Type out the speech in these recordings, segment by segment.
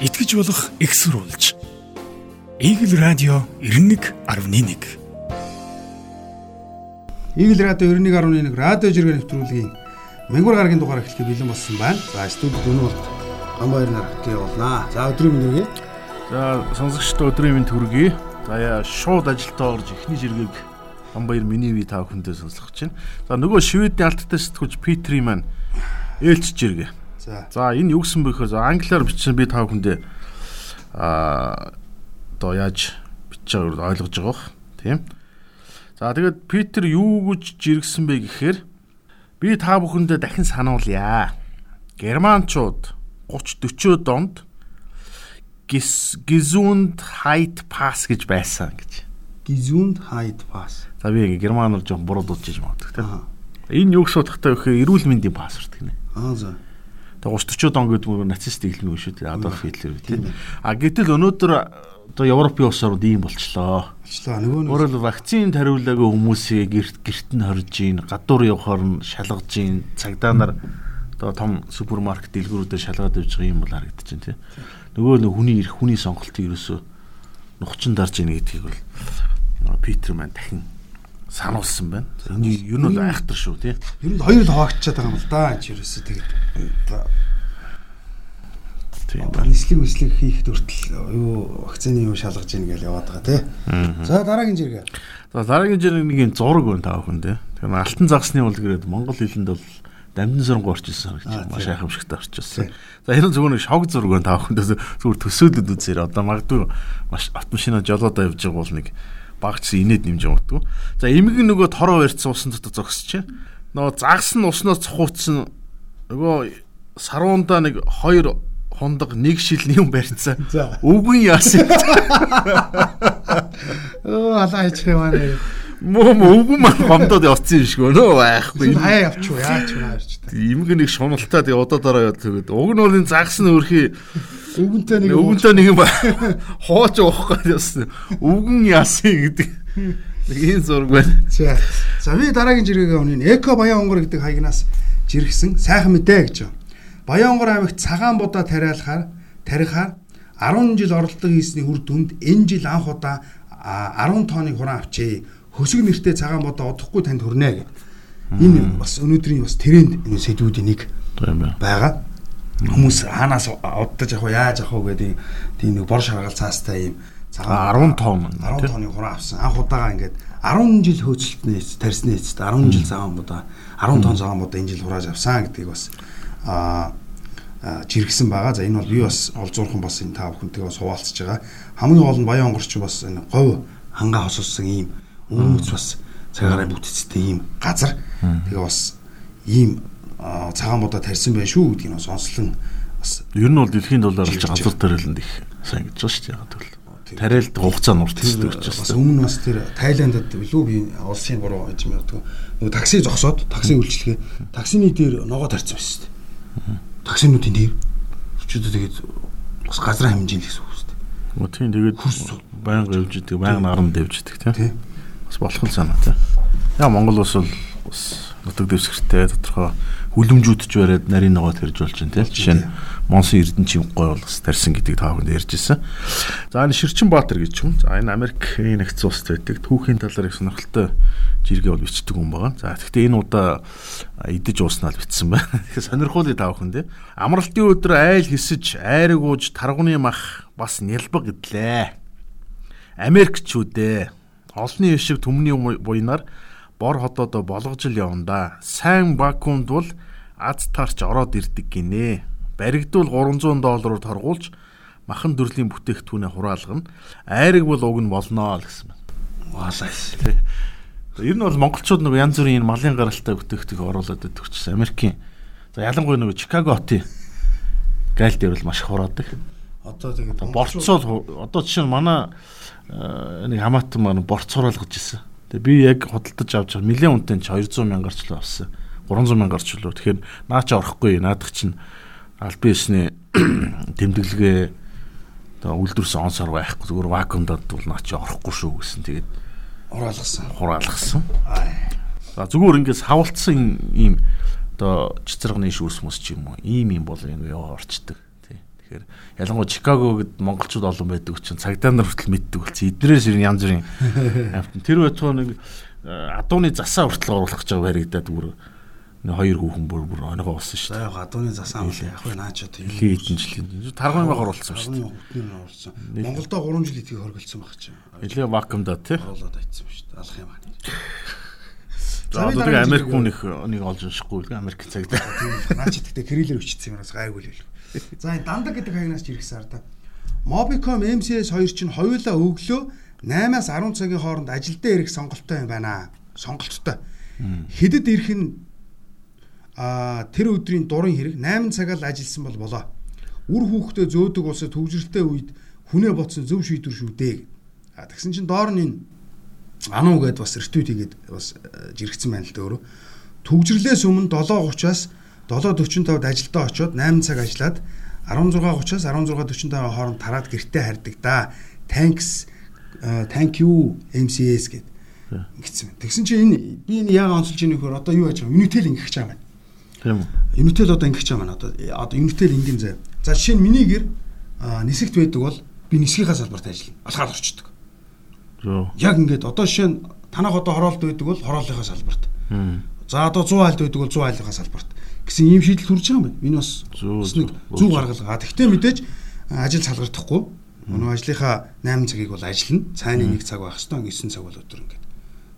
итгэж болох экссурулж. Игэл радио 91.1 Игэл радио 91.1 радио жиргэн нэвтрүүлгийн Мэнгүр гарагийн дугаар эхлэхэд бэлэн болсон байна. За студид өнөө бол Амбаяр нар хатгий болно. За өдрийн мэнд хүргэе. За сонсогчдод өдрийн мэнд хүргэе. За яа шууд ажилдаа орж эхний жиргэг Амбаяр миний ви та бүхэндээ сонслох чинь. За нөгөө Шведийн алттай сэтгүүлч Питри маань ээлжж иргэ. За. За энэ юу гэсэн бэ гэхээр англиар бичсэн би та бүхэндээ аа одоо яаж бичиж байгааг ойлгож байгаа бох. Тийм. За тэгээд Питер юу гэж жиргсэн бэ гэхээр би та бүхэндээ дахин сануулъя. Германчууд 30 40 онд Gesund Height Pass гэж байсан гэж. Gesund Height Pass. За би германоор жоох буруу дуудаж магадгүй тийм. Энэ юу гэсэн утгатай вэ гэхээр эрүүл мэндийн пассворд гинэ. Аа за. Тэгээ 30 40 он гэдэг нь нацист хэлмэг шүү дээ. Адольф Гитлер тийм. А гэтэл өнөөдөр одоо Европын улс орнд ийм болчлоо. Очлоо нөгөө нэг Өөрөөр вакцин тариулаагүй хүмүүсийг гэрт гэрт нь хорж ийн, гадуур явахаар нь шалгаж ийн, цагдаа нар одоо том супермаркет дэлгүүрүүдэд шалгаад явж байгаа юм бол харагдаж байна тийм. Нөгөө нэг хүний ирэх хүний сонголтыг ерөөсөө нухчин дарж ийн гэдгийг бол Питер маань дахин сануулсан байна. Энэ юу нь бол айхтар шүү тийм. ер нь хоёр л хаваагчаад байгаа юм л да. Энд ерөөсөө тэгээд Тийм байна. нислэг мислэг хийхэд хүртэл юу вакцины юм шалгаж ийн гэж яваад байгаа тий. За дараагийн жиргээ. За дараагийн жирэг нэг юм зураг байна та бүхэнд тийм. Тэгэхээр алтан загсны бол гэрээд монгол хэлэнд бол дамжин сургуу орчилсан гэж маш айхамшигтай орчилсан. За энэ зөвхөн нэг шог зураг байна та бүхэнд зүгээр төсөөлөд үзээр одоо магадгүй маш автомашина жолоодоо явж байгаа бол нэг багчсан инээд нэмж явагдгүй. За эмэг нөгөө тороо барьцсан усан дотор зогсож чинь. Нөгөө загас нь уснаас цухуутсан нөгөө саруунда нэг хоёр хундаг нэг шил юм барьцсан. Өвгөн яасан. Оо алаа хийчих юм аа. Мөө мөө өвгөн маань гомдоод явцсан юм шиг өнөө байхгүй. Хаяа явчих уу яач вэ яарч та. Имэг нэг шуналтай тэгээ удаа дараа яд тэгээд уг нь бол энэ загас нь өрхий Өвгөнтэй нэг өвгөнтэй нэг юм хооч уухгүй яасан. Өвгөн яасан гэдэг нэг энэ зураг байна. За. За би дараагийн жиргээ өнөө Эко Баян онгор гэдэг хаягнаас жиргсэн сайхан мэдээ гэж. Баян онгор аймагт цагаан будаа тариалахаар тарихаар 10 жил оролдлого хийсний үр дүнд энэ жил анх удаа а, 10 тонны хураан авчээ. Хөсөг нэртэй цагаан будаа удахгүй танд хүрнэ гэдэг. Энэ бас өнөөдрийн бас тренд энэ сэдвүүдийн нэг байгаа. Хүмүүс хаанаас удаж явах вэ, яаж явах вэ гэдэг тийм нэг бор шаргал цаастай юм А, 10 тонн. 10 тонны хураан авсан. Анх удаага ингээд 10 жил хөөцөлтний тарьсны эцэст 10 жил цагаан будаа 10 тонн цагаан будаа энэ жил хурааж авсан гэдгийг бас аа жиргсэн байгаа. За энэ бол би бас олзуурхан бас энэ та бүхэнтэйгээ бас хуваалцж байгаа. Хамгийн гол нь баян онгорч бас энэ говь хангаа хосолсон ийм өмнөц бас цагаараа бүтцтэй ийм газар. Тэгээ бас ийм цагаан будаа тарьсан байх шүү гэдгийг нь бас онцлон бас Ер нь бол дэлхийн дулаар Жиргэж газар тариланд их сайн гэж байна шүү дээ. Яг л тариалд хугацаа нуртчдаг гэж бас байна. өмнө бас тэр Тайландд билүү би улсын буруу гэж мэддэг. Нөгөө такси зогсоод такси үйлчлэгээ таксины дээр ногоо тарьсан байсан шүү дээ. Таксинуудын дээр өчигдөө тэгээд бас газар хэмжээ л гэсэн үг шүү дээ. Гоо тийм тэгээд байнга явж идэг, байнга наран дэвж идэг тийм. Бас болох л санаа тийм. Яа Монгол улс бол бас нутаг дэвсгэртэй тодорхой хүлэмжүүдч бариад нарийн ногоо тэрж болж байна тийм. Жишээ нь Монсын Эрдэнэчийн гой бол бас тарьсан гэдэг та бүхэнд ярьж ирсэн. За энэ Ширчин Баатар гэж юм. За энэ Америкийн нэгдсэн улсад байдаг түүхийн талаар их сонирхолтой жиргээ бол бичдэг хүн байгаа. За гэхдээ энэ удаа идэж ууснаа л бичсэн байна. Тэгэхээр сонирхуулъя та бүхэнд. Амралтын өдөр айл хисэж, айраг ууж, таргуны мах бас нялбаг гэдлээ. Америкчүүдээ олонний ишиг төмний буйнаар бор хотоодо болгож л явна да. Сайн вакуумд бол аз тарч ороод ирдэг гинэ. Баригдвал 300 доллараар торгуулж махан төрлийн бүтээгдэхүүнээ хураалгана. Айраг бол уг нь болноо л гэсэн байна. Ваалаа. Тэ. Ер нь бол монголчууд нэг янз бүрийн энэ малын гаралтай бүтээгдэхүүн оруулаад идэх гэсэн Америкийн. За ялангуяа нэг Чикаго хотын гайл дээр бол маш их хураадаг. Одоо тэгээд борцоол одоо жишээ нь манай нэг хамаатан маань борц хураалгаж ирсэн. Тэгээ би яг худалдаж авч байгаа нэлээд үнэтэй ч 200 мянгаар ч л авсан. 300 мянгаар ч л. Тэгэхээр наа чи орохгүй. Наадах чинь албан ёсны тэмдэглэгээ одоо үйлдвэрсэн онсоор байхгүй зүгээр вакуумдад бол наа чи орохгүй шүү гэсэн. Тэгээд ураалгасан. хураалгасан. Аа. За зүгээр ингээс хавалцсан ийм одоо цэцэргны шүүс мөс ч юм уу ийм юм бол ингэ яваа орчдөг. Тий. Тэгэхээр ялангуяа Чикаго гэд монголчууд олон байдаг учраас цагдаа нар хүртэл мэддэг болсон. Эднэрээс ер нь янз бүрийн амт. Тэр байтугай нэг адууны засаа хүртэл оруулах гэж байгаа харагдаад бүр хоёр хүүхэн бүр бүр оногоо болсон шүү дээ. Яг адууны засаа бол яг хөө наач одоо юм. Хэдэн жилийн. Тарган байгаар оруулсан шүү дээ. Монголдо 3 жил итгэх хоригдсан баг чинь. Нилээ вакуумда тий. Оруулаад айцсан шүү дээ. Алах юм аа. За одоо Америк хүнийх нэг олж уншихгүй Америк цагт. Наач тэгтээ крилэр өчсөн юмнаас гайгүй л. За энэ дандаг гэдэг хаягнаас ч ирэх сар та. Mobicom MCS 2 чинь хоёулаа өглөө 8-аас 10 цагийн хооронд ажил дээр ирэх сонголттой юм байна. Сонголттой. Хэдэд ирэх нь а тэр өдрийн дурын хэрэг 8 цагаар ажилласан бол болоо. Үр хүүхдээ зөөдөг улсад төвжирэлтэй үед хүнээ ботсон зөв шийдвэр шүү дээ. А тэгсэн чинь доор нь энэ ануу гэдээ бас ретвит хийгээд бас жиргцэн байна л дээ өөрөө. Төгжрлээс өмнө 7:30-аас 7:45-д ажилдаа очиод 8 цаг ажиллаад 16:30-аас 16:45 хооронд тараад гэртээ хардаг да. Thanks thank you MCS гэд ингэсэн. Тэгсэн чинь энэ би энэ яг онцолж ийнэ нөхөр одоо юу яаж байгаа Unitel ингэх гэж байгаа юм. Тийм үү. Unitel одоо ингэх гэж байгаа маань одоо одоо Unitel ингийн зав. За жишээ нь миний гэр нисэгт байдаг бол би нисгийнхаа салбарт ажиллана. Алхаад орчдөг. Яг ингээд одоо жишээ нь танах одоо хороолт байдаг бол хорооллынхаа салбарт. За одоо 100 айлд байдаг бол 100 айлынхаа салбарт гэсэн ийм шийдэл хүрч байгаа юм байна. Энэ бас нэг зүг гаргалгаа. Тэгвэл мэдээж ажил салгардахгүй. Өнөө ажлынхаа 8 цагийг бол ажиллана. Цайны 1 цаг байх хэвээр 9 цаг бол өдөр ингээд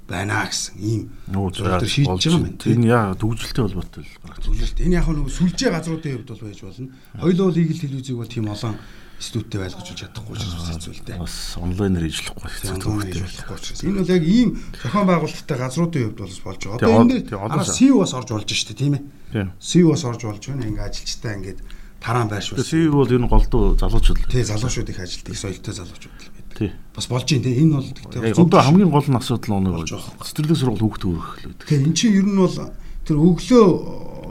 байна гэсэн ийм зөвлөлтөөр шийдэж байгаа юм. Энэ яа төгжөлтэй холбоотой л гарах. Төгжөлтэй. Энэ яг нэг сүлжээ газруудын хувьд бол байж болно. Хоёулаа бол игэл телевизийг бол тийм олон институттэй байлгаж чадахгүй учраас хэцүү л дээ. Бас онлайнаар ажиллахгүй хэцүү. Энэ бол яг ийм зохион байгуулалттай газруудын хувьд бол болж байгаа. Одоо энэ араа CEO бас орж болж штэ тийм ээ. CEO бас орж болж байна. Ингээ ажилчтай ингээд тараан байршуул. CEO бол энэ голдуу залуучууд. Тий, залуучууд их ажилт их соёлтой залуучууд л байдаг. Тий. Бас болж юм тий. Энэ бол тэгтээ одоо хамгийн гол нь асуудал нэг цэцэрлэг сургууль хүүхд төрөх л байдаг. Тэгээ эн чинь ер нь бол тэр өглөө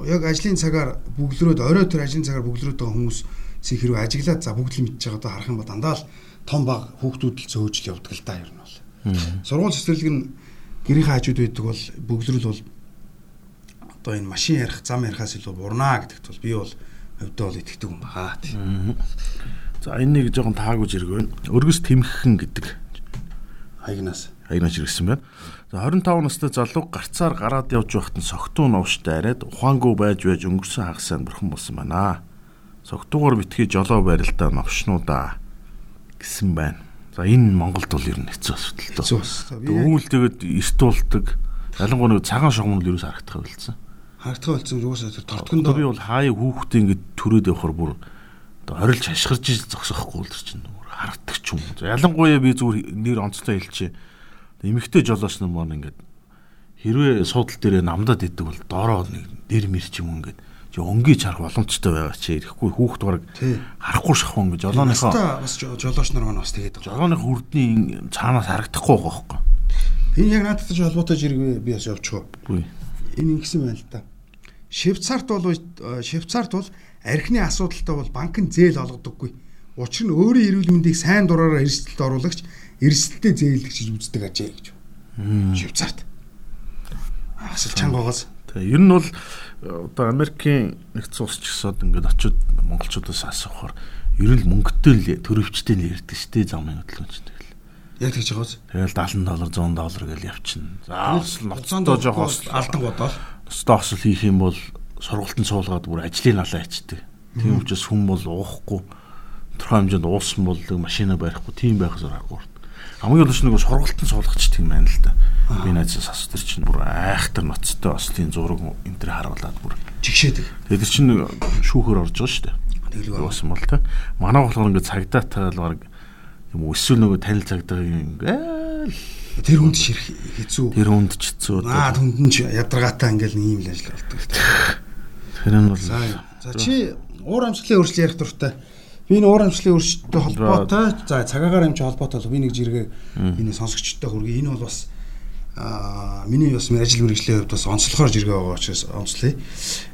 яг ажлын цагаар бүглөрөөд орой тэр ажлын цагаар бүглөрөөд байгаа хүмүүс хэрэг ажиглаад за бүгд л мэдж байгаа одоо харах юм бол дандаа л том баг хүүхдүүд л зөөж явдаг л да ер нь бол. Сургууль цэцэрлэг нь гэрийн хажууд байдаг бол бүглэрэл бол одоо энэ машин ярих, зам ярихаас илүү бурнаа гэдэгт бол би бол хөвдөө бол итгэдэг юм баа. За энэ нэг жоохон зэрэг байна. Өргөс тэмхэн гэдэг хаягнаас хаягнаас ирсэн байна. За 25 настай залуу гарцаар гараад явж байхад нь согтуу новштай арайд ухаангүй байж байж өнгөрсөн хагасаа бурхан болсон байна цогтуугаар битгий жолоо барилдаа новшнуудаа гэсэн байна. За энэ Монголд бол ер нь хэцүү асуудал. Хэцүү. Өвөл тэгээд эрт болдог. Ялангуяа нэг цагаан шогмол юу ч харагдах байлцсан. Харагдах байлцсан юусаа тэр тортгонд би бол хаяа хүүхдээ ингэ төрөөд явахаар бүр орилж хашгирж ил зогсохгүй л чинь харагдаг ч юм. Ялангуяа би зүгээр нэр онцлоо хэлчихэ. Эмэгтэй жолооч нар маань ингээд хэрвээ суудал дээрээ намдаад идэг бол доороо нэг нэр мэрч юм ингээд өнгөж харах боломжтой байгаа чи ирэхгүй хүүхд бараг харахгүй шахуун гэж жолооныхоо бас жолооч нар маань бас тэгээд байгаа. Жолооны хүрдний цаанаас харагдахгүй байгаа байхгүй. Энэ яг надад ч холбоотой зэрэг би бас явчих уу. Энэ ингэсэн байна л да. Швейцарт бол Швейцарт бол архины асуудалтай бол банк нь зээл олгодоггүй. Учир нь өөрийн эрүүл мэндийг сайн дураараа эрсдэлд оруулагч эрсдэлтэй зээлдэгч үздэг ажээ гэж. Швейцарт. Асал чангаагаас. Тэгээ ер нь бол одоо Америкийн нэгдсэн улс ч гэсэн ингээд очиод монголчуудаас асуухаар ер нь мөнгөтэй л төрөвчтэй л ярьдаг шүү дээ замын хөдөлгөөнч тэгэл. Яг тэгж байгааз. Тэгэл 70 доллар 100 доллар гэж явчихна. За осол ноцтой жоох алдан бодоол. Ноцтой осол хийх юм бол сургалтын суулгаад бүр ажлын алаа ичдэг. Тийм учраас хүн бол уухгүй тодорхой хэмжээнд уусан бол машина барихгүй тийм байх зэрэггүй. Хамгийн гол нь нэг сургалтын суулгачдаг юм байна л да. Би найзаас асуу тэр чинь бүр айхтар ноцтой ослын зураг энэ төр харуулад бүр жигшээдэг. Тэгээд тэр чинь шүүхөр орж байгаа шүү дээ. Тэглэг болсон бол та. Манай болохоор ингээд цагдаа таал баг юм эсвэл нөгөө танил цагдаа ингээл тэр хүнд ширх хэцүү. Тэр хүнд ч хэцүү. Аа түнд нь ядаргаатай ингээл юм л ажил болдог. Тэр нь бол за чи уур амьсгалын өөрчлөлт ярих дуртай. Би энэ уур амьсгалын өөрчлөлттэй холбоотой за цагаагаар юм чи холбоотой би нэг жиргээ энэ сонсогчтой хүргэе. Энэ бол бас миний бас ажил мэргэжлийн хувьд бас онцлохоор жиргээ байгаа учраас онцлоё.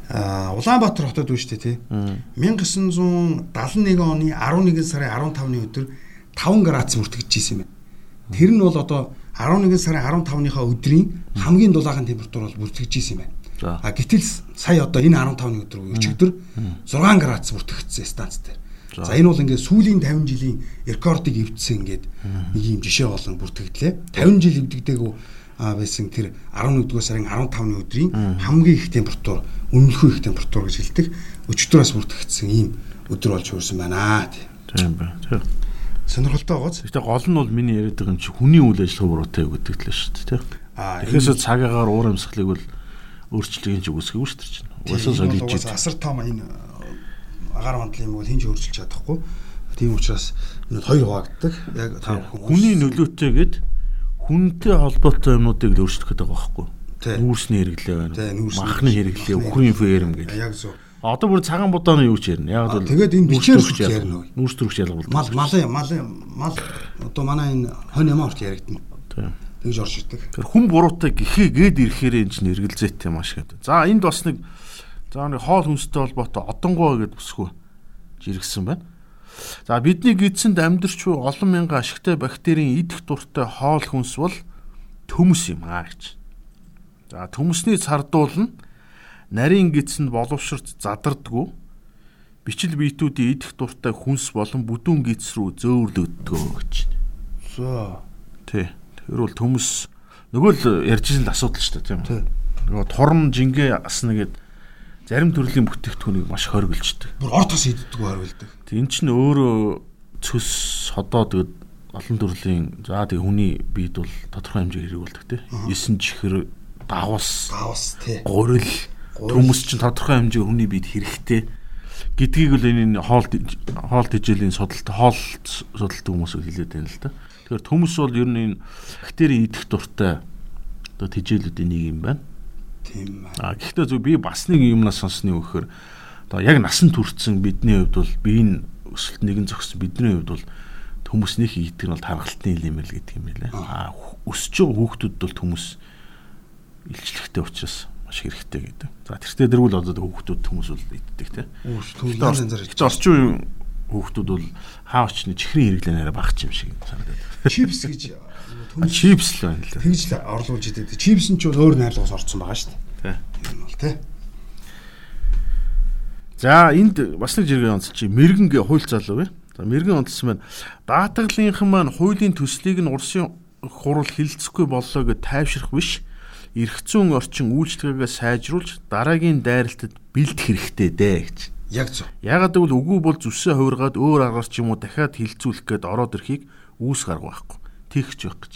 Аа Улаанбаатар хотод үү штэ тий. 1971 оны 11 сарын 15-ны өдөр 5 градус мөртгөж исэн юм байна. Тэр нь бол одоо 11 сарын 15-ныхаа өдрийн хамгийн дулаахан температур бол бүртгэж исэн юм байна. А гэтэл сая одоо энэ 15-ны өдөр үе өчигдөр 6 градус бүртгэгдсэн станц дээр. За энэ бол ингээд сүүлийн 50 жилийн рекордыг эвдсэн ингээд нэг юм жишээ болон бүртгэгдлээ. 50 жил эвдэгдээгүү а байсан тэр 11 дугаар сарын 15-ны өдрийн хамгийн их температур, үнэлэхгүй их температур гэж хэлдэг. Өчтөрөөс бүртгэгдсэн ийм өдөр болж хөрсөн байна. Тийм ба. Сонирхолтой байгааз. Гэтэ гол нь бол миний яриад байгаа юм чи хүний үйл ажиллагаа буруутай гэдэг л шүү дээ, Тэгэхээр цагаагаар уур амьсгалыг бол өөрчлөгийн ч үгүйсгэв шүү дээ чинь. Угаасаа солиж идэв. асар том энэ агаар мандлын юм бол хинж өөрчилж чадахгүй. Тийм учраас энэ хоёр хуваагддаг. Яг та Хүний нөлөөтэй гэд хүнтэй холбоотой юмнуудыг л өөрчлөх гэдэг байгаа байхгүй. Нүүрсний хэрэглээ байна. Махны хэрэглээ, үхрийн фэрэм гэдэг. яг зөв. Одоо бүр цагаан будааны юу ч ярина. Яг бол тэгээд энэ бичээр ялгал- ярина? Нүүрс төрөгч ялгал. Мал малын малын мал одоо манай энэ хонь ямар ч яригдана. Тэгж орж ирдэг. Хүн буруутай гэхээ гээд ирэхээр энэ чинь эргэлзээтэй маш гэдэг. За энд бас нэг за нэг хоол хүнстэй холбоотой одонгоо гэдээ бүсгүй жиргсэн байна. За бидний гидсэнд амьдарч буй олон мянган ашигтай бактерийн идэх дуртай хоол хүнс бол төмс юм аа гэж. За төмсний цардуул нь нарийн гидсэнд боловсрт задардггүй бичил биетүүдийн идэх дуртай хүнс болон бүдүүн гидс рүү зөөврлөгддөг гэж. За. Тий. Тэр бол төмс нөгөө л ярьж ирсэн л асуудал шүү дээ тийм Тий. үү. Нөгөө торн жингээ асна гэд зарим төрлийн бүтээгдэхүүнийг маш хоригдолчдөг. Бүр орд тос иддэггүй харуулдаг. Тэг эн чинь өөрөө цөс ходоо тэгэд олон төрлийн за тэг хүний биед бол тодорхой хэмжээ хэрэгүүлдэг тий. 9 чихэр давс Гавс тий. гурил төмс чинь тодорхой хэмжээ хүний биед хэрэгтэй гэдгийг л энэ хоол хоол тэжээлийн судалт хоол судалт хүмүүс хэлээд байна л да. Тэгэхээр төмс бол ер нь энэ бактерийн идэх дуртай одоо тэжээлүүдийн нэг юм байна. Тийм ба. А гэхдээ зөв би бас нэг юмнаас сонссны өгөхөр одоо яг насан туршсан бидний хувьд бол биеийн өсөлт нэгэн зогссон бидний хувьд бол төмөснийх идэх нь бол тархалтын илэмэл гэдэг юм байлаа. А өсөж байгаа хүүхдүүд бол төмөс илчлэгтэй учраас маш хэрэгтэй гэдэг. За тэртээ дэргүүл одоо хүүхдүүд төмөс бол янз янзаар Гэхдээ орчин үеийн хүүхдүүд бол хаа очны чихрийн хэрэглээ нэрэ багч юм шиг санагдаад. чипс гэж Чипс л байна л тэгж л орлуулж идэв. Чипс нь ч өөр найрлагаас орцсон байгаа шүү дээ. Энэ бол тий. За энд бас нэг чи мэрэгэн гэ хууль залуу вэ? За мэрэгэн онцлсан байна. Даатгалынхан маань хуулийн төслийг нь Урсын хурал хилцэхгүй боллоо гэж тайвшрах биш. Ирэх зүүн орчин үйлчлэгээгээ сайжруулж дараагийн дайралтад бэлдэх хэрэгтэй дээ гэж. Яг зөв. Ягаад гэвэл үгүй бол зүсээ хувиргаад өөр аргаар ч юм уу дахиад хилцүүлэх гээд ороод ирэхийг үүс гарга байхгүй. Тэгч байх гэж.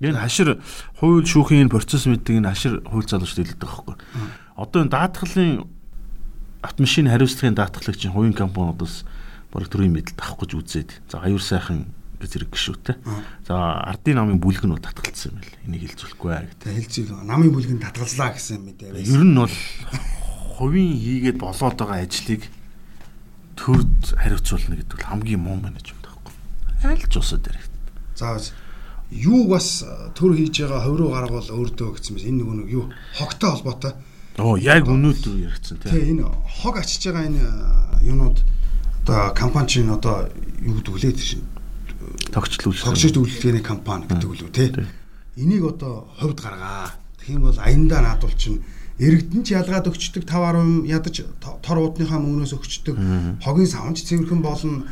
Энэ хашир хууль шүүхийн процесс мэддэг энэ хашир хууль залуучд хэлдэг байхгүй. Одоо энэ даатгалын автомашин хариуцлагын даатгалыг чинь хувийн компаниудаас баг төрийн мэдэлд авах гэж үзээд. За аюур сайхан зэрэг гişүүтэй. За ардын намын бүлэг нь бол татгалцсан юм байл. Энийг хилцүүлэхгүй аа гэдэг. Тэ хэлцээ намын бүлгэнд татгалзлаа гэсэн мэдээ байсан. Ер нь бол хувийн хийгээд болоод байгаа ажлыг төрд хариуцуулна гэдэг бол хамгийн муу менежмент байхгүй. Аль ч усад дээр. За юу бас э, төр хийж байгаа хувируу гаргавал өөртөө гэсэн мэт энэ нөгөө нэг юу хогтой холбоотой. Оо яг өнөөдөр яригдсан тийм. Тэгээ энэ хог ачиж байгаа энэ э, юунууд одоо компани чинь одоо юу гэдэг лээ тийм Тогтчлуулсан. тогшиж үйлчлэгээний компани гэдэг үлээ тий. Энийг одоо хувьд гаргаа. Юм бол аяндаа наадвал чинь иргэдэн ч ялгаад өгчдөг 5% ядаж то- тор уудныхаа мөнгнөөс өгчдөг. Хогийн савнч цэвэрхэн болно.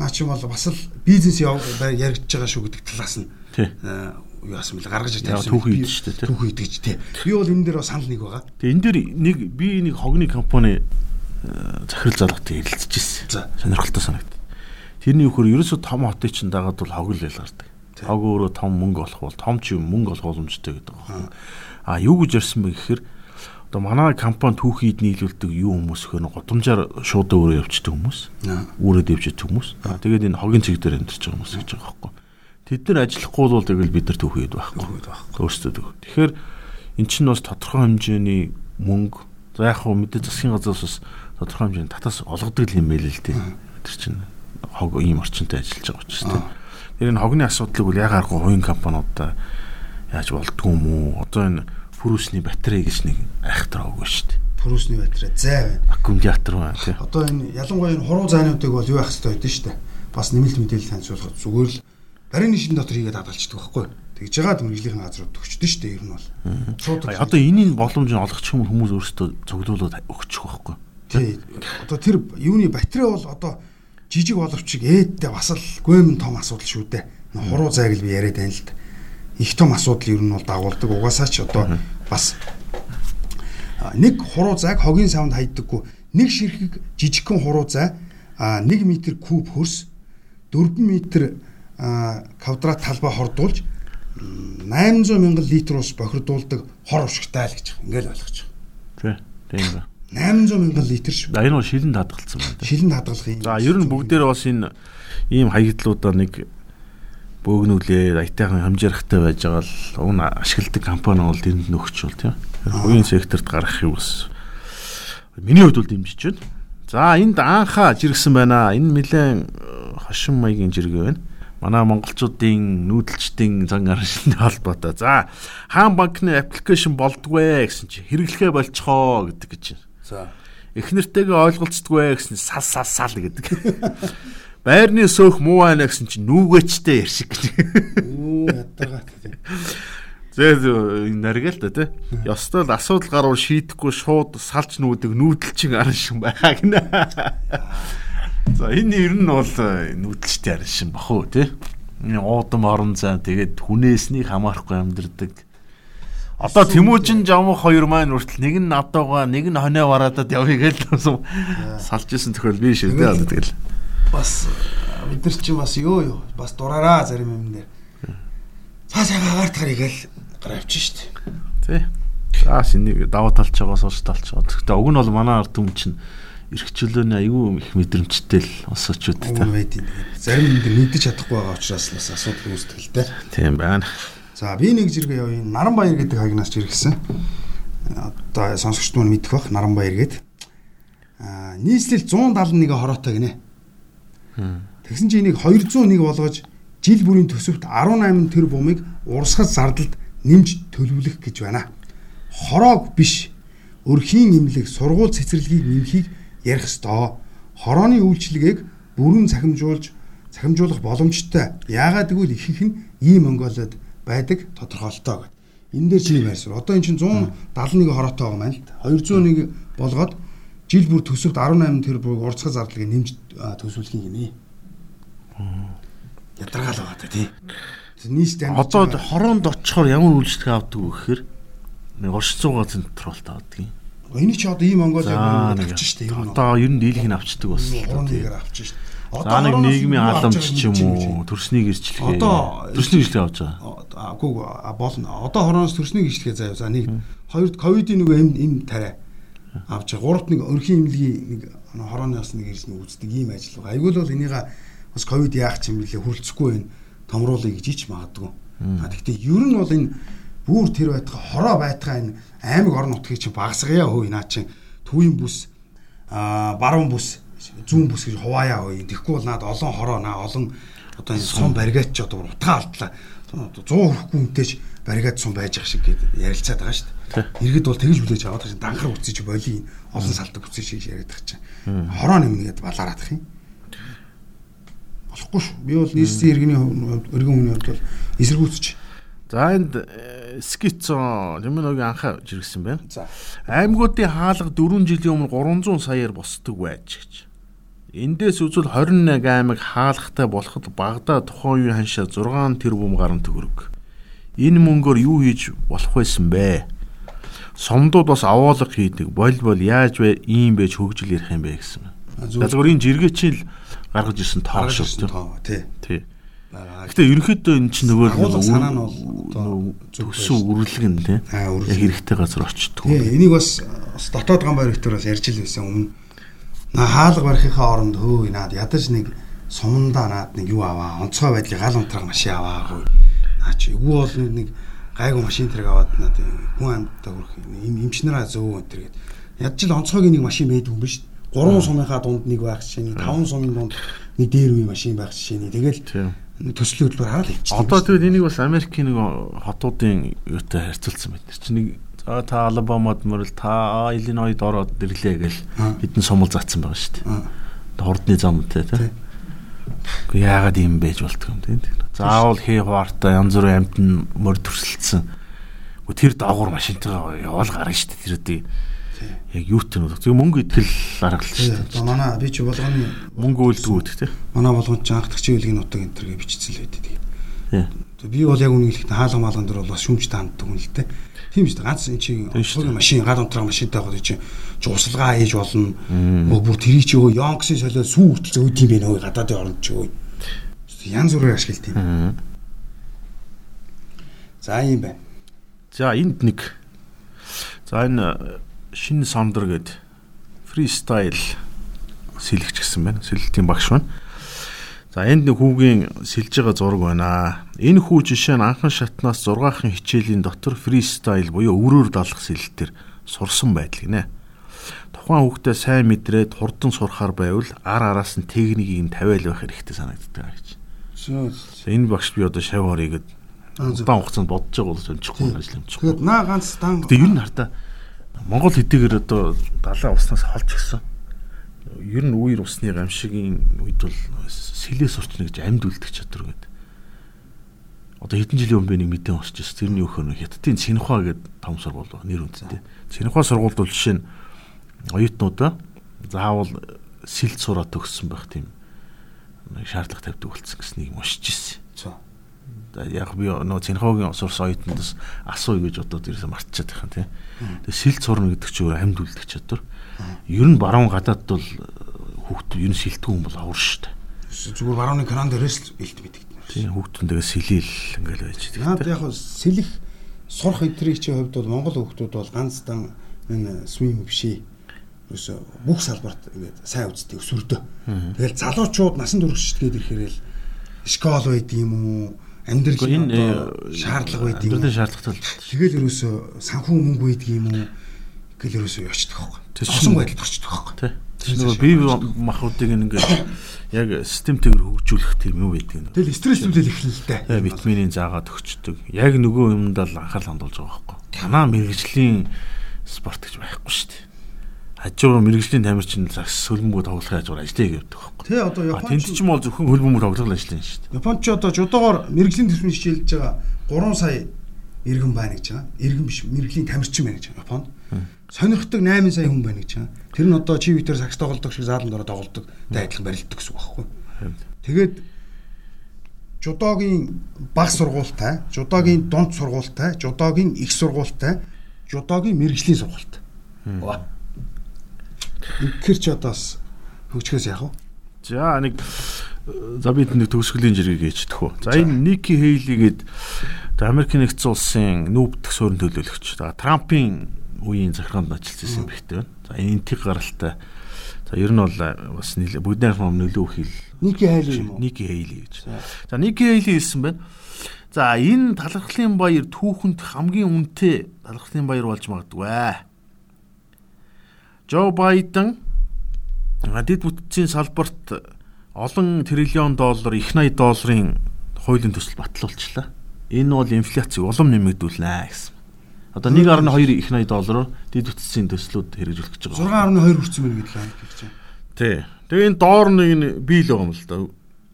Наа чи бол бас л бизнес яригдж байгаа шүү гэдэг талаас нь э, юу яасан бэл гаргаж тавьсан. түүхий Би- идэж штэ, тий. Түүхий идэж тий. Би бол энэ дээр бас санал нэг байгаа. Тэгээ энэ дээр нэг би нэг хогны компани э, захирал залгатай ярилцчихсэн. За. Сонирхолтой санагд. Тэрний үхээр ерөөсө том хотыг чинь дагаад бол хог л ялгардаг. Хог өөрөө том мөнгө олох бол том ч юм мөнгө олох боломжтой гэдэг. А юу гэж ярьсан бэ гэхээр одоо манай компани түүхийд нийлүүлдэг юу хүмүүс гэхээр годамжаар шууд өөрөө явчихдаг хүмүүс. Өөрөө дэвждэг хүмүүс. Тэгээд энэ хогийн цэг дээр амьдарч байгаа хүмүүс гэж байгаа байхгүй. Тэд нар ажиллахгүй бол тэгэл бид нар түүхийд байхгүй. Өөрсдөө. Тэгэхээр эн чинь бас тодорхой хэмжээний мөнгө за яг хөө мэдээ засгийн газраас бас тодорхой хэмжээний татаас олгодог юм байл л дээ. Тэр чинь хог ийм орчинтой ажиллаж байгаа учраас тийм. Тэр энэ хогны асуудлыг бол яг аргагүй хувийн компаниудаа яаж болдгоо юм уу? Одоо энэ Пүрүсний батарей гэж нэг айхтар өгөө шүү дээ. Пүрүсний батарей зай байна. Аккумулятор байна тий. Одоо энэ ялангуяа энэ хуруу зайнуудыг бол юу байх хэрэгтэй байдэн шүү дээ. Бас нэмэлт мэдээлэл танилцуулахад зүгээр л барин нишин дотор хийгээд хадгалчихдаг байхгүй юу? тэгж байгаа мөргөлийн газрууд өгчдөн шүү дээ ер нь бол. Одоо энэний боломж нь олгочих юм хүмүүс өөрсдөө цуглуулад өгчих واخгүй. Тий. Одоо тэр юуны батарей бол одоо жижиг боловч ээдтэй бас л гүйм том асуудал шүү дээ. Хуруу зайг л би яриад байна л да. Их том асуудал ер нь бол дагуулдаг. Угаасаа ч одоо бас нэг хуруу зайг хогийн савнд хайдаггүй нэг ширхэг жижигхэн хуруу зай 1 м куб хөрс 4 м квадрат талбай хордуулж 800 мянган литр ус бохирдуулдаг хор ушигтай л гэж ингээл ойлгож байгаа. Тий. Тийм ба. 800 мянган литр шүү. Энэ бол шилэнд хадгалсан байна. Шилэнд хадгалах юм. За ер нь бүгдээр бас энэ ийм хаягдлуудаа нэг бөөгнүүлээ аятайхан хамжирахтай байж байгаа л уг ашигладаг компани бол энд нөхч бол тийм. Хувийн секторт гарах юм бас миний хувьд бол дэмжиж байна. За энд анхаа жиргсэн байна. Энэ нэлээд хошин маягийн жиргээ байна манай монголчуудын нүүдэлчдийн зан гаршилны холбоотой. За хаан банкны аппликейшн болдгоо гэсэн чи хэрэглэхэ болцохоо гэдэг гэж. За эхнэртэйгээ ойлголцдгоо гэсэн сал сал сал гэдэг. Байрны сөөх муу байна гэсэн чи нүгэчтэй яршиг гэж. Үу ядгаа тийм. Зээ наргал та тий. Ёстой л асуудал гарвал шийдэхгүй шууд салж нүүдэг нүүдэлчин аран шиг байгаа гинэ. За энэ ер нь бол э, нүүдэлчтэй арин шин бах уу тий. Уудам орон зай тэгээд хүнээснийг хамаарахгүй амьдэрдэг. Одоо Тэмүүжин жамх хоёр маань хүртэл нэг нь надуугаа нэг нь хоноо вараадад явъя гэж салж исэн тохиол би шүү дээ одоо тэгэл. Бас бид нар чинь бас ёо ёо бас дураараа зарим юм дээр. Цаас ягаар тарыг л гаравч штт. Тий. За шинийг даваа талч байгаа сууж талч байгаа. Гэхдээ уг нь бол манай ард түмэн чинь эрхчлөөний аюу их мэдрэмжтэй л бас очиод та. Зарим юм мэдэж чадахгүй байгаа учраас бас асуудал үүсдэг л дээ. Тийм байна. За би нэг зэрэг явъя. Наранбаяр гэдэг хагнаас жиргсэн. Одоо сонсогчд нь мэдэх бах Наранбаяр гээд. Аа нийслэл 171 хороотой гинэ. Тэгсэн чинь энийг 201 болгож жил бүрийн төсөвт 18 төр бумыг урсгал зардалд нэмж төлөвлөх гэж байна. Хороог биш өрхийн имлэг сургууль цэцэрлэгийг нэмхийг ярих ёстой. Хорооны үйлчлэгийг бүрэн цахимжуулж цахимжуулах боломжтой. Яагаад гэвэл ихэнх нь ийм Монголиод байдаг тодорхойлолтой гэд. Энэ дээр чиний байрсуу. Одоо эн чинь 171 хороотой байгаа маань л 201 болгоод жил бүр төсөвт 18 тэрбум урцгал зардлыг нэмж төсвөлхийн гинэ. Ядаргаал байгаа та тий. Нийс дан одоо хороонд очихоор ямар үйлчлэг авдаг вэ гэхээр нэг оршин суугаа централт авдаг юм Энийг чи одоо ийм Монгол авчих штэ ер нь. Одоо ер нь дийлэх нь авчдаг бас. Урнээр авчих штэ. Одоо нэг нийгмийн халамж ч юм уу төрснийг ирчлэгээ. Одоо төрснийг ирчлэгээ авч байгаа. Үгүй болно. Одоо хорооноос төрснийг ирчлэгээ заяа. За нэг хоёрд ковидын нэг эм эм тариа авч. Гуравт нэг өрхийн имлэгийн нэг хорооноос нэг ирсэн үздэг ийм ажил байгаа. Айгуул бол энийг бас ковид яах юм бэлээ хүрлцэхгүй байна. Томруулъя гэж ич магадгүй. А тэгтээ ер нь бол энэ бүр тэр байтга хороо байтга энэ аймаг орон нутгийг чинь багсгая хөөе наа чинь түүийн бүс а баруун бүс зүүн бүс гэж хувааяа хөөе. Тэгэхгүй бол наад олон хороо наа олон одоо энэ сум баригаач ч одоо утгаа алдлаа. 100 хүрэхгүй үнтэйч баригаад сум байж ах шиг гээд ярилцаад байгаа шүү дээ. Иргэд бол тэгж хүлээж аваад байгаа чинь данхар үцэж боли олон салдаг үцэж шиг яриад байгаа чинь. Хороо нэмнгээд балаараадах юм. Болохгүй шүү. Би бол нийслэлийн иргэний өргөн хүний хувьд бол эсэргүүцэж За энд э, скицон Лимоногийн анхаа жиргсэн байна. За. Аймагуудын хаалга 4 жилийн өмнө 300 саяар босдог байж гэж. Эндээс үзвэл 21 аймаг хаалгатай болоход багада тухайн үеийн ханшаа 6 тэрбум гаруй төгрөг. Энэ мөнгөөр юу хийж болох байсан бэ? Сомдууд бас аваалга хийдэг. Бол бол яаж вэ? Ийм байж хөгжил ярих юм бэ гэсэн. Зүгээр энэ жиргээ чинь л гаргаж ирсэн тоо шүү дээ. Тий. Гэтэ ерөнхийдөө энэ чинь нөгөө санаа нь бол төссөн үрлэг нь тий. Яг хэрэгтэй газар очтдог. Тий, энийг бас дотоод гамбайр өтөр бас ярьж л байсан өмнө. На хаалга барихынхаа оронд хөө наад ядаж нэг сумандаа наад нэг юу аваа, онцгой байдлын гал унтраг машин аваагүй. Наа чи эвгүй бол нэг гайгүй машин тэрэг аваад наад хүн амьтаа хүрэх юм эмчнэраа зөө энэ тэгээд ядж л онцгойгийн нэг машин байдаг юм биш. Гурван сумынхаа дунд нэг байх жишээ, таван сумын дунд нэг дээр үе машин байх жишээ. Тэгэл төслийн хөтөлбөр хараад явчихсан. Одоо тэгээд энийг бас Америкийн нэг хотуудын юутай харьцуулсан байна. Чи нэг за та Алабамад мөрөл та Иллинойд ороод ирлээ гэл хэдэн сумал заасан байгаа шүү дээ. Хордны зам те те. Гэхдээ яагаад юм байж болтго юм те. Заавал хээ хуваартай янз бүрийн амтн мөр төрсөлдсөн. Тэр даагуур машинтайгаа яваал гарна шүү дээ тэр үдий. Яг юутай нь зөв мөнгө итгэл аргалж шүү Одоо манай би чи болгоны Мөнгө үлдгүүд тий. манай болгонд ч анхдагчийн үлгийн нутаг энэ төргээ бичсэн л байдаг. Би бол яг үнийг хэлэхдээ хаалга маалган дээр бол бас шүмж таанддаг хүн л дээ. Тийм шүү дээ. Ганц энэ чинь өнцөгийн машин, гал унтраа машинтай гол чинь жууслага хийж болно. Мөн бүр тэрий чи өө Йонксын солио сүү хүртэл зөөд юм бэ нөө гадаадын оронд чи өө. Ян зүрээр ашиглалт юм. За юм байна. За энд нэг за энэ шинэ сандар гээд фристайл сэлгч гэсэн байна. Сэлэлтийн багш байна. За энд нэг хүүгийн сэлж байгаа зураг байна. Энэ хүү жишээ нь анхан шатнаас 6хан хичээлийн дотор фристайл буюу өврөөр далах сэлэлтээр сурсан байдал гинэ. Тухайн хүүхдээ сайн мэдрээд хурдан сурахаар байвал ар араас нь техникийг нь тавиал байх хэрэгтэй санагддаг гэж. За энэ багш би одоо шав зөв. удаан хугацаанд бодож байгаа бол сончихгүй ажил юмчихгүй. Тэгээд наа ганц дан Тэгээ ер нь хартаа Монгол хэдийгээр одоо далайн уснаас холж гисэн. Ер нь үер усны гамшигийн үед бол сэлээ сурчна гэж амьд үлдэх чадвар гэдэг. Одоо хэдэн жилийн өмнө нэг мэдээ уншиж байсан. Тэрний өөхөр хятадын Цинхуа гэдэг том сургууль ба нэр үнэтэй. Цинхуа сургуульд бол жишээ нь оюутнуудаа заавал сэлд сураад төгссөн байх тийм нэг шаардлага тавьдаг болсон гэснийг уншиж ирсэн. За. Яг би нөө Цинхогийн сурс оюутнаас асууя гэж одоо дээрээс мартчихад байгаа юм тий. Тэгээ сэлд сурна гэдэг чинь өөр амьд үлдэх чадвар. Ер нь баруун гадаад бол хүүхд ер нь сэлтгүй хүн бол авар шүү дээ. Зүгээр барууны кран дээрээс л бэлт мэддэг. Тийм хүүхдүндээ сэлэл ингээл байж байгаа. яг хөө сэлэх сурах эдрийн чинь хувьд бол Монгол хүүхдүүд бол ганцдан энэ swim бишээ. Юусе бүх салбарт ингээд сайн үздэг өсвөрдөө. Тэгэл залуучууд насан туршид гээд ирэхээр л школ байд юм уу? Амьдралын одоо шаардлага байд юм? Амьдралын шаардлагатай. Тэгэл ерөөсө санхүү мөнгө байд юм уу? Гэл ерөөсө явчихдаг байхгүй. Чинь- байдалд орчдөг байхгүй. Тий. Нөгөө бие махбодыг ингээд яг системтэйгээр хөгжүүлэх тийм юу байдаг юм. Тэгэл стресслүүлэл эхэлнэ л дээ. Тэгээ витаминыг заагаад өгчдөг. Яг нөгөө юмд л анхаарал хандуулж байгаа байхгүй. Танаа мэрэгжлийн спорт гэж байхгүй шүү дээ. Хажуугаар мэрэгжлийн тамирчин загс хөлбөмбөг тоглохын хажуугаар ажиллая гэдэг байхгүй. Тэ одоо А тэнд ч юм бол зөвхөн хөлбөмбөг тоглох ажиллана шүү дээ. Японч одоо жудоогоор мэрэгжлийн төсвийн хичээлж байгаа 3 сая иргэн байна гэж байгаа. Иргэн биш мэрэгжлийн тамирчин байна гэж байгаа Японд. Сонирхдаг 8 сая хүн байна гэж байгаа. Тэр нь одоо чи битэр сакс тоглодог шиг заалан дороо тоглодог. Тэ адилхан барилддаг гэсэн үг байхгүй. Тэгээд жудогийн баг сургуультай, жудогийн дунд сургуультай, жудогийн их сургуультай, жудогийн мэрэгжлийн сургуультай. Ва. Инхээр ч одоо бас хөгжихөөс яах вэ? За нэг за бид нэг төгсгөлийн жиргэг ээждэх үү. За энэ Ники Хейли гээд Америк нэгдсэн улсын нүүбдэх суурин төлөөлөгч. За Трампын үеийн захиргаанд ажилласан юм бихтэй байна. За энэ энтиг гаралтай. За ер нь бол бас бүгднийх нь нөлөө хил Ники хайлаа юм уу? Ники Хейли гэж. За Ники Хейли хэлсэн байна. За энэ талархлын баяр түүхэнд хамгийн үнэтэй талархлын баяр болж магадгүй. Жо Байден а, дэд бүтцийн салбарт олон триллион доллар, их 80 долларын хуулийн төсөл батлуулчлаа. Энэ бол инфляцийг улам нэмэгдүүлнэ гэсэн. Одоо 1.2 их 80 доллараар дэд бүтцийн төслүүд хэрэгжүүлэх гэж байгаа. 6.2 хүрсэн мэн гэдэг л гэж байна. Тий. Тэгээ энэ доор нэг нь бийл байгаа юм л да.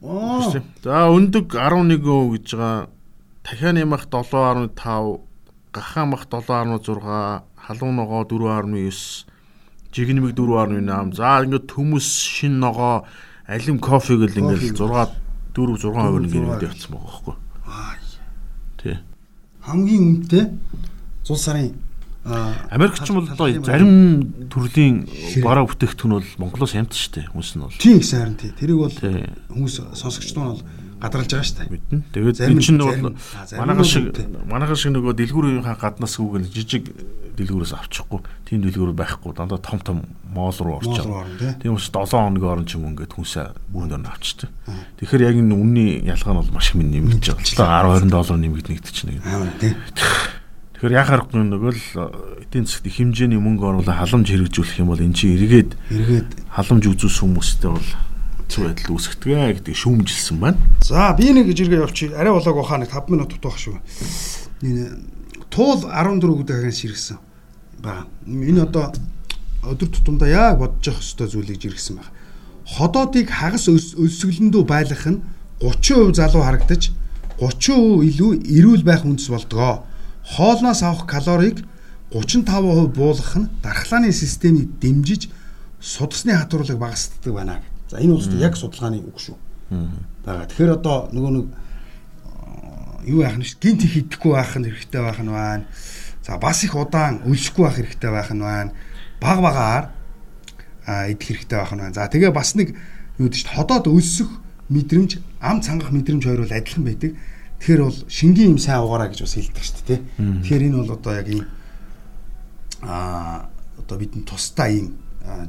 Оо. За өндөг 11% гэж байгаа. Дахиад нэмэх 7.5, гахаамах 7.6, халуун ногоо 4.9, жигнэмэг 4.8. За ингээд төмөс шин ногоо, алим кофе гэл ингээд 6 4 6% ингээд явцсан байгаа байхгүй. Аа. Тий. Хамгийн үнэтэй зул сарын аа, Америкч бол одоо зарим төрлийн бараа бүтээгдэхүүн бол Монголоос ямт штэ хүмүүс нь бол. Тийм гэсэн харин тий. Тэрийг бол хүмүүс сонсогчд нь бол гадралж байгаа шүү дээ. мэднэ. Тэгээд энэ чинь нь- бол манайхан шиг манайхан шиг нөгөө дэлгүүрийнхаа гаднаас үгэл жижиг дэлгүүрээс авчихгүй. Тийм дэлгүүр байхгүй. Дандаа том том моол руу орч байгаа. Тийм учраас 7 хоногийн орон ч юм ингээд хүнсээ бүгд орно авчдаг. Тэгэхээр яг энэ үнний ялгаа нь бол маш их нэмэгдэж байгаа. 10 20 доллар нэмэгдэнэ гэдэг чинь нэг. Амар Тэгэхээр яхаарахгүй нөгөө л э, эдийн засгт их хэмжээний мөнгө оруулаад халамж хэрэгжүүлэх юм бол эн чинь эргээд Эргээд халамж үзүүлсэн хүмүүстэй бол хэцүү байдал үүсгдэг гэдэг шүүмжилсэн байна. За би нэг жиргээ явчих. Арай болоог ухаа нэг 5 минут дутах шүү. Энэ туул 14 удаагийн ширгсэн байгаа. Энэ одоо өдөр тутамдаа яг бодож явах ёстой зүйлийг жиргсэн байна. Ходоодыг хагас өсгөлөндөө байлгах нь 30% залуу харагдаж 30% илүү эрүүл байх үндэс болдгоо. Хоолноос авах калорийг 35% буулгах нь дархлааны системийг дэмжиж судасны хатварлыг багасддаг байна гэдэг. За энэ бол яг судалгааны үг шүү. Бага. Тэгэхээр одоо нөгөө нэг юу яах нь гинт их идэхгүй байх нь хэрэгтэй байх нь байна. За бас их удаан өлсөхгүй байх хэрэгтэй байх нь байна. Баг багаар а идэх хэрэгтэй байх нь байна. За тэгээ бас нэг юу чинь ходоод өлсөх мэдрэмж, ам цангах мэдрэмж хоёр бол адилхан байдаг. Тэгэхээр бол шингийн юм сайн угаараа гэж бас хэлдэг шүү дээ. Тэгэхээр энэ бол одоо яг ийм а одоо бидний тусдаа ийм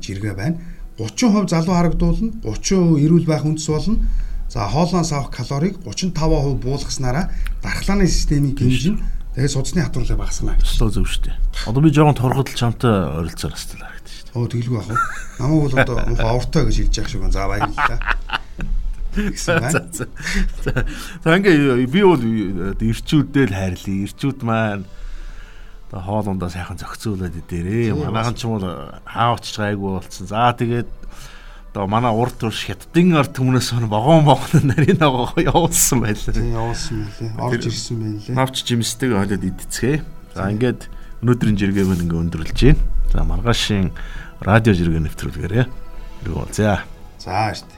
жиргээ байна. 30% залуу харагдуулна, 30% эрүүл байх үндэс болно. За хоолноос авах калорийг 35% буулгаснараа дархлааны системийг хэмжин тэгээд судасны хатварлыг багасгана. Өстой зөв шүү дээ. Одоо би жоохон торгодол чамтай орилцоор хастал харагдаж шүү дээ. Оо тэгэлгүй ах уу. Намайг бол одоо муухай авартай гэж хэлж яах шиг байна. За баярлалаа. За за ингээ би бол ирчүүдтэй л хайрлаа. Ирчүүд маань одоо хоолундаа сайхан зохицуулаад идээрээ. Манайхан ч юм уу хаавч гайгүй болцсон. За тэгээд одоо манай урд турш хятадын ард түмнээс богоон богоон нарийн агоо явуулсан байлаа. Тийм явуулсан байлээ. Орж ирсэн байлээ. Навч жимсдэг хойлоод идцгээ. За ингээд өнөөдрийн жиргээ мэн ингээ өндөрлж байна. За маргаашийн радио жиргээ нэвтрүүлгээрээ. Бол за. За штэ.